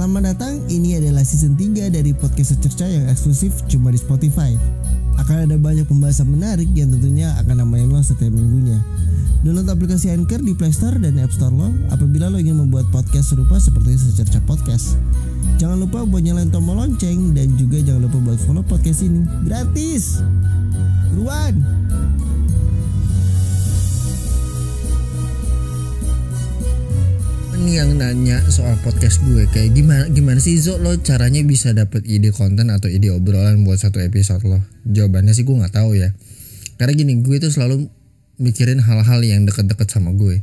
Selamat datang, ini adalah season 3 dari podcast secerca yang eksklusif cuma di Spotify. Akan ada banyak pembahasan menarik yang tentunya akan nemenin lo setiap minggunya. Download aplikasi Anchor di Play Store dan App Store lo apabila lo ingin membuat podcast serupa seperti secerca podcast. Jangan lupa buat nyalain tombol lonceng dan juga jangan lupa buat follow podcast ini. Gratis! Ruan! Ini yang nanya soal podcast gue kayak gimana gimana sih Zo lo caranya bisa dapet ide konten atau ide obrolan buat satu episode lo? Jawabannya sih gue nggak tahu ya. Karena gini gue tuh selalu mikirin hal-hal yang deket-deket sama gue.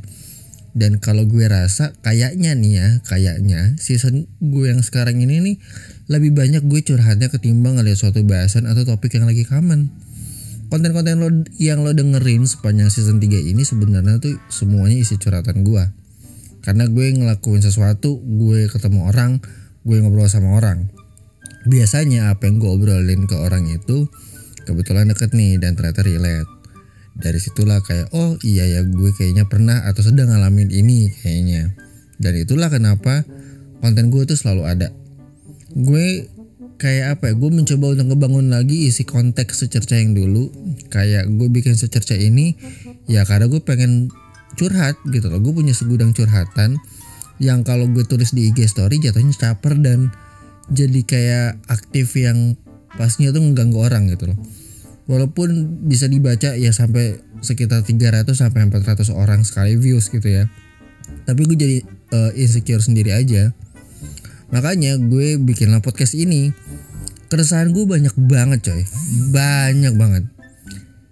Dan kalau gue rasa kayaknya nih ya, kayaknya season gue yang sekarang ini nih lebih banyak gue curhatnya ketimbang ngeliat suatu bahasan atau topik yang lagi common. Konten-konten lo yang lo dengerin sepanjang season 3 ini sebenarnya tuh semuanya isi curhatan gue karena gue ngelakuin sesuatu gue ketemu orang gue ngobrol sama orang. Biasanya apa yang gue obrolin ke orang itu kebetulan deket nih dan ternyata relate. Dari situlah kayak oh iya ya gue kayaknya pernah atau sedang ngalamin ini kayaknya. Dan itulah kenapa konten gue tuh selalu ada. Gue kayak apa ya gue mencoba untuk ngebangun lagi isi konteks secerca yang dulu. Kayak gue bikin secerca ini ya karena gue pengen curhat gitu loh. Gue punya segudang curhatan yang kalau gue tulis di IG story jatuhnya caper dan jadi kayak aktif yang pasnya tuh mengganggu orang gitu loh. Walaupun bisa dibaca ya sampai sekitar 300 sampai 400 orang sekali views gitu ya. Tapi gue jadi uh, insecure sendiri aja. Makanya gue bikinlah podcast ini. Keresahan gue banyak banget coy. Banyak banget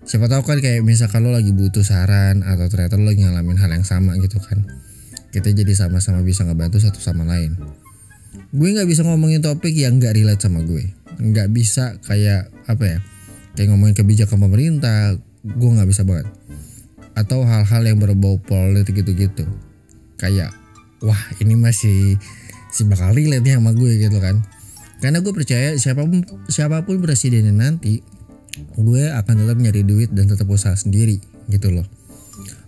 siapa tahu kan kayak misalkan lo lagi butuh saran atau ternyata lo lagi ngalamin hal yang sama gitu kan. Kita jadi sama-sama bisa ngebantu satu sama lain. Gue nggak bisa ngomongin topik yang nggak relate sama gue. Nggak bisa kayak apa ya kayak ngomongin kebijakan pemerintah gue nggak bisa banget. Atau hal-hal yang berbau politik gitu-gitu. Kayak wah ini masih si bakal relate nih sama gue gitu kan. Karena gue percaya siapa pun siapa pun presidennya nanti gue akan tetap nyari duit dan tetap usaha sendiri gitu loh.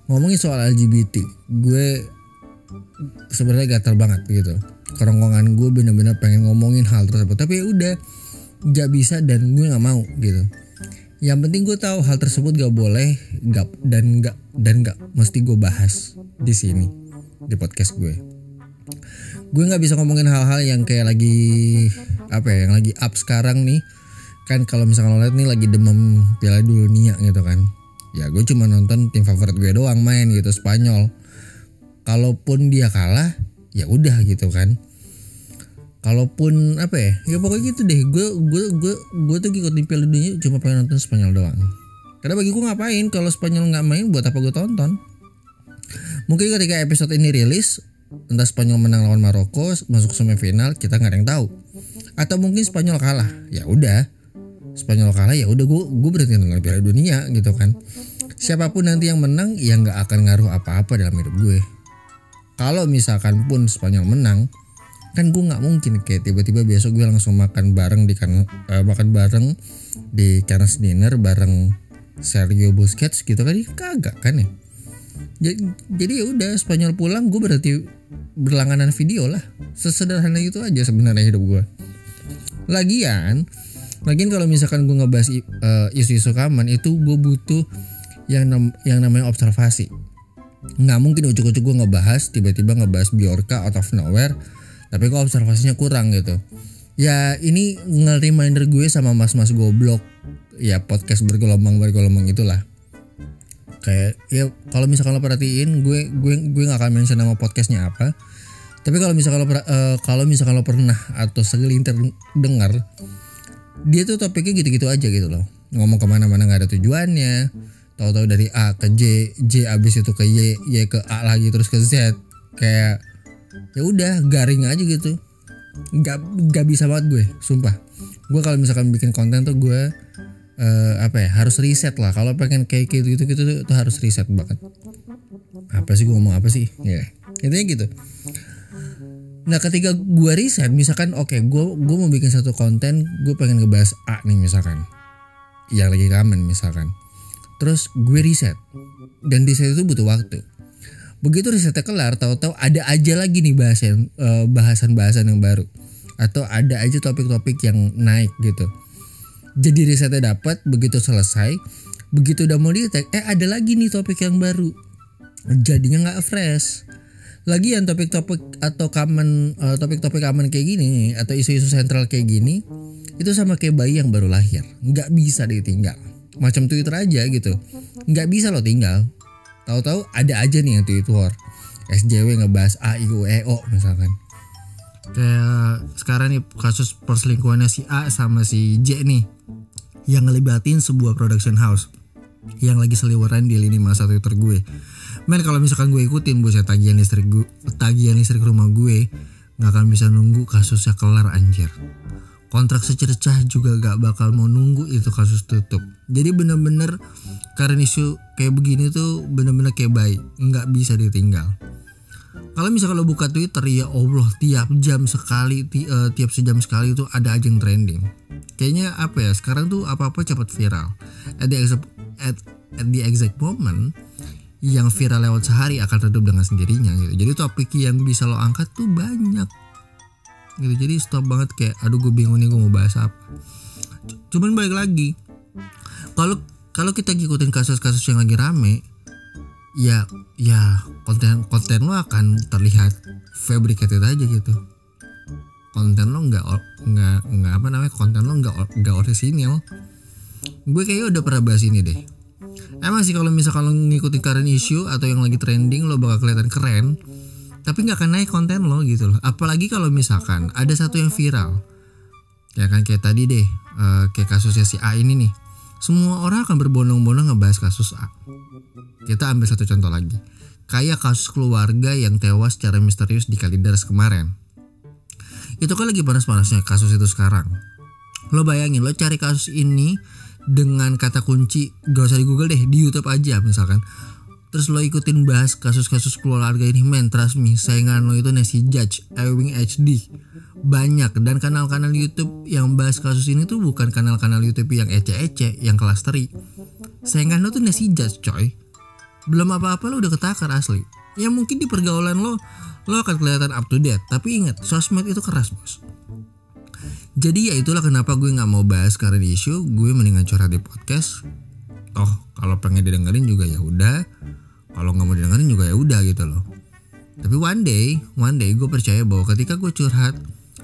Ngomongin soal LGBT gue sebenarnya gatal banget gitu. Kerongkongan gue bener-bener pengen ngomongin hal tersebut tapi ya udah gak bisa dan gue nggak mau gitu. Yang penting gue tahu hal tersebut gak boleh gak dan gak dan gak mesti gue bahas di sini di podcast gue. Gue nggak bisa ngomongin hal-hal yang kayak lagi apa ya yang lagi up sekarang nih kan kalau misalkan lo lihat nih lagi demam Piala Dunia gitu kan. Ya gue cuma nonton tim favorit gue doang main gitu Spanyol. Kalaupun dia kalah ya udah gitu kan. Kalaupun apa ya ya pokoknya gitu deh. Gue gue gue gue tuh ngikutin Piala Dunia cuma pengen nonton Spanyol doang. Karena bagi gue ngapain kalau Spanyol nggak main buat apa gue tonton? Mungkin ketika episode ini rilis entah Spanyol menang lawan Maroko masuk semifinal kita nggak ada yang tahu. Atau mungkin Spanyol kalah ya udah Spanyol kalah ya udah gue gue berhenti nonton Piala Dunia gitu kan. Siapa pun nanti yang menang ya nggak akan ngaruh apa-apa dalam hidup gue. Kalau misalkan pun Spanyol menang kan gue nggak mungkin kayak tiba-tiba besok gue langsung makan bareng di kan uh, makan bareng di Canas dinner bareng Sergio Busquets gitu kan. Kagak kan ya. Jadi, jadi ya udah Spanyol pulang gue berarti berlangganan video lah. Sesederhana itu aja sebenarnya hidup gue lagian Lagian kalau misalkan gue ngebahas uh, isu-isu kaman itu gue butuh yang nam yang namanya observasi. Nggak mungkin ujuk-ujuk gue ngebahas tiba-tiba ngebahas Biorka out of nowhere tapi kok observasinya kurang gitu. Ya ini nge-reminder gue sama mas-mas goblok ya podcast bergelombang bergelombang itulah. Kayak ya kalau misalkan lo perhatiin gue gue gue nggak akan mention nama podcastnya apa. Tapi kalau misalkan lo uh, kalau misalkan lo pernah atau segelintir dengar dia tuh topiknya gitu-gitu aja gitu loh. Ngomong ke mana-mana nggak ada tujuannya. Tahu-tahu dari A ke J J abis itu ke Y Y ke A lagi terus ke Z. Kayak ya udah garing aja gitu. Nggak nggak bisa banget gue sumpah. Gue kalau misalkan bikin konten tuh gue uh, apa ya harus riset lah. Kalau pengen kayak gitu gitu gitu tuh, tuh harus riset banget. Apa sih gue ngomong apa sih? Ya. Yeah. intinya gitu Nah ketika gue riset misalkan oke okay, gue gue mau bikin satu konten gue pengen ngebahas A nih misalkan. Yang lagi kamen misalkan. Terus gue riset. Dan riset itu butuh waktu. Begitu risetnya kelar tahu-tahu ada aja lagi nih bahasan eh, bahasan-bahasan yang baru. Atau ada aja topik-topik yang naik gitu. Jadi risetnya dapat begitu selesai begitu udah mau di eh ada lagi nih topik yang baru. Jadinya nggak fresh lagi yang topik-topik atau common eh, topik-topik aman kayak gini atau isu-isu sentral kayak gini itu sama kayak bayi yang baru lahir. Nggak bisa ditinggal macam Twitter aja gitu. Nggak bisa lo tinggal. Tahu-tahu ada aja nih yang Twitter. SJW ngebahas A I U E O misalkan. Kayak sekarang nih kasus perselingkuhannya si A sama si J nih yang ngelibatin sebuah production house yang lagi seliweran di lini masa Twitter gue. Men kalau misalkan gue ikutin buset tagihan listrik gue, tagihan listrik rumah gue nggak akan bisa nunggu kasusnya kelar anjir. Kontrak secercah juga gak bakal mau nunggu itu kasus tutup. Jadi bener-bener karena isu kayak begini tuh bener-bener kayak baik, nggak bisa ditinggal. Kalau misalnya lo buka Twitter ya Allah tiap jam sekali ti- eh, tiap sejam sekali itu ada aja yang trending. Kayaknya apa ya sekarang tuh apa-apa cepat viral. At the exact, at, at the exact moment yang viral lewat sehari akan redup dengan sendirinya gitu. Jadi topik yang bisa lo angkat tuh banyak gitu. Jadi stop banget kayak aduh gue bingung nih gue mau bahas apa. Cuman balik lagi kalau kalau kita ngikutin kasus-kasus yang lagi rame ya ya konten konten lo akan terlihat fabricated aja gitu konten lo nggak nggak nggak apa namanya konten lo nggak nggak orisinil gue kayaknya udah pernah bahas ini deh emang sih kalau misal kalau ngikutin current issue atau yang lagi trending lo bakal kelihatan keren tapi nggak akan naik konten lo gitu loh. Apalagi kalau misalkan ada satu yang viral. Ya kan kayak tadi deh eh, kayak kasusnya si A ini nih. Semua orang akan berbondong-bondong ngebahas kasus A. Kita ambil satu contoh lagi. Kayak kasus keluarga yang tewas secara misterius di Kalideres kemarin. Itu kan lagi panas-panasnya kasus itu sekarang. Lo bayangin lo cari kasus ini dengan kata kunci gak usah di Google deh di YouTube aja misalkan. Terus lo ikutin bahas kasus-kasus keluarga ini men trust me saingan lo itu Nancy Judge Ewing HD banyak dan kanal-kanal YouTube yang bahas kasus ini tuh bukan kanal-kanal YouTube yang ece-ece yang kelas teri. Saingan lo tuh Nancy Judge coy. Belum apa-apa lo udah ketakar asli. Ya mungkin di pergaulan lo lo akan kelihatan up to date. Tapi ingat sosmed itu keras bos jadi ya itulah kenapa gue nggak mau bahas current issue. Gue mendingan curhat di podcast. Toh kalau pengen didengerin juga ya udah. Kalau nggak mau didengerin juga ya udah gitu loh. Tapi one day one day gue percaya bahwa ketika gue curhat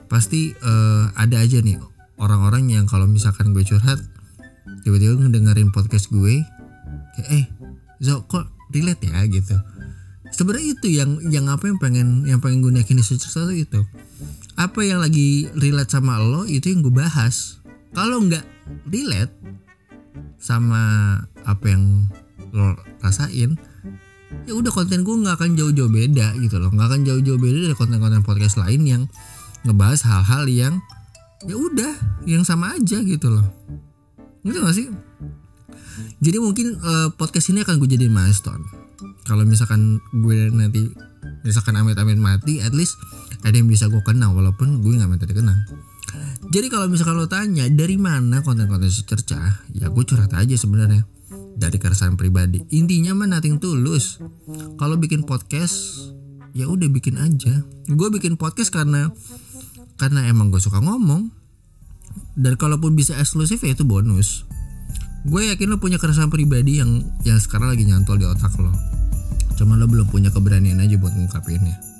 pasti eh, ada aja nih orang-orang yang kalau misalkan gue curhat tiba-tiba ngedengerin podcast gue kayak eh Zo kok relate ya? gitu. Sebenarnya itu yang yang apa yang pengen yang pengen gue naikin di tuh itu apa yang lagi relate sama lo itu yang gue bahas. Kalau nggak relate sama apa yang lo rasain ya udah konten gue nggak akan jauh-jauh beda gitu loh. Nggak akan jauh-jauh beda dari konten-konten podcast lain yang ngebahas hal-hal yang ya udah yang sama aja gitu loh. Gitu gak sih? Jadi mungkin eh, podcast ini akan gue jadiin milestone. Kalau misalkan gue nanti misalkan amit-amit mati at least ada yang bisa gue kenal walaupun gue nggak minta dikenal. Jadi kalau misalkan lo tanya dari mana konten-konten secercah ya gue curhat aja sebenarnya dari keresahan pribadi. Intinya mah nothing tulus kalau bikin podcast ya udah bikin aja. Gue bikin podcast karena karena emang gue suka ngomong. Dan kalaupun bisa eksklusif ya itu bonus. Gue yakin lo punya keresahan pribadi yang yang sekarang lagi nyantol di otak lo cuma lo belum punya keberanian aja buat ngungkapinnya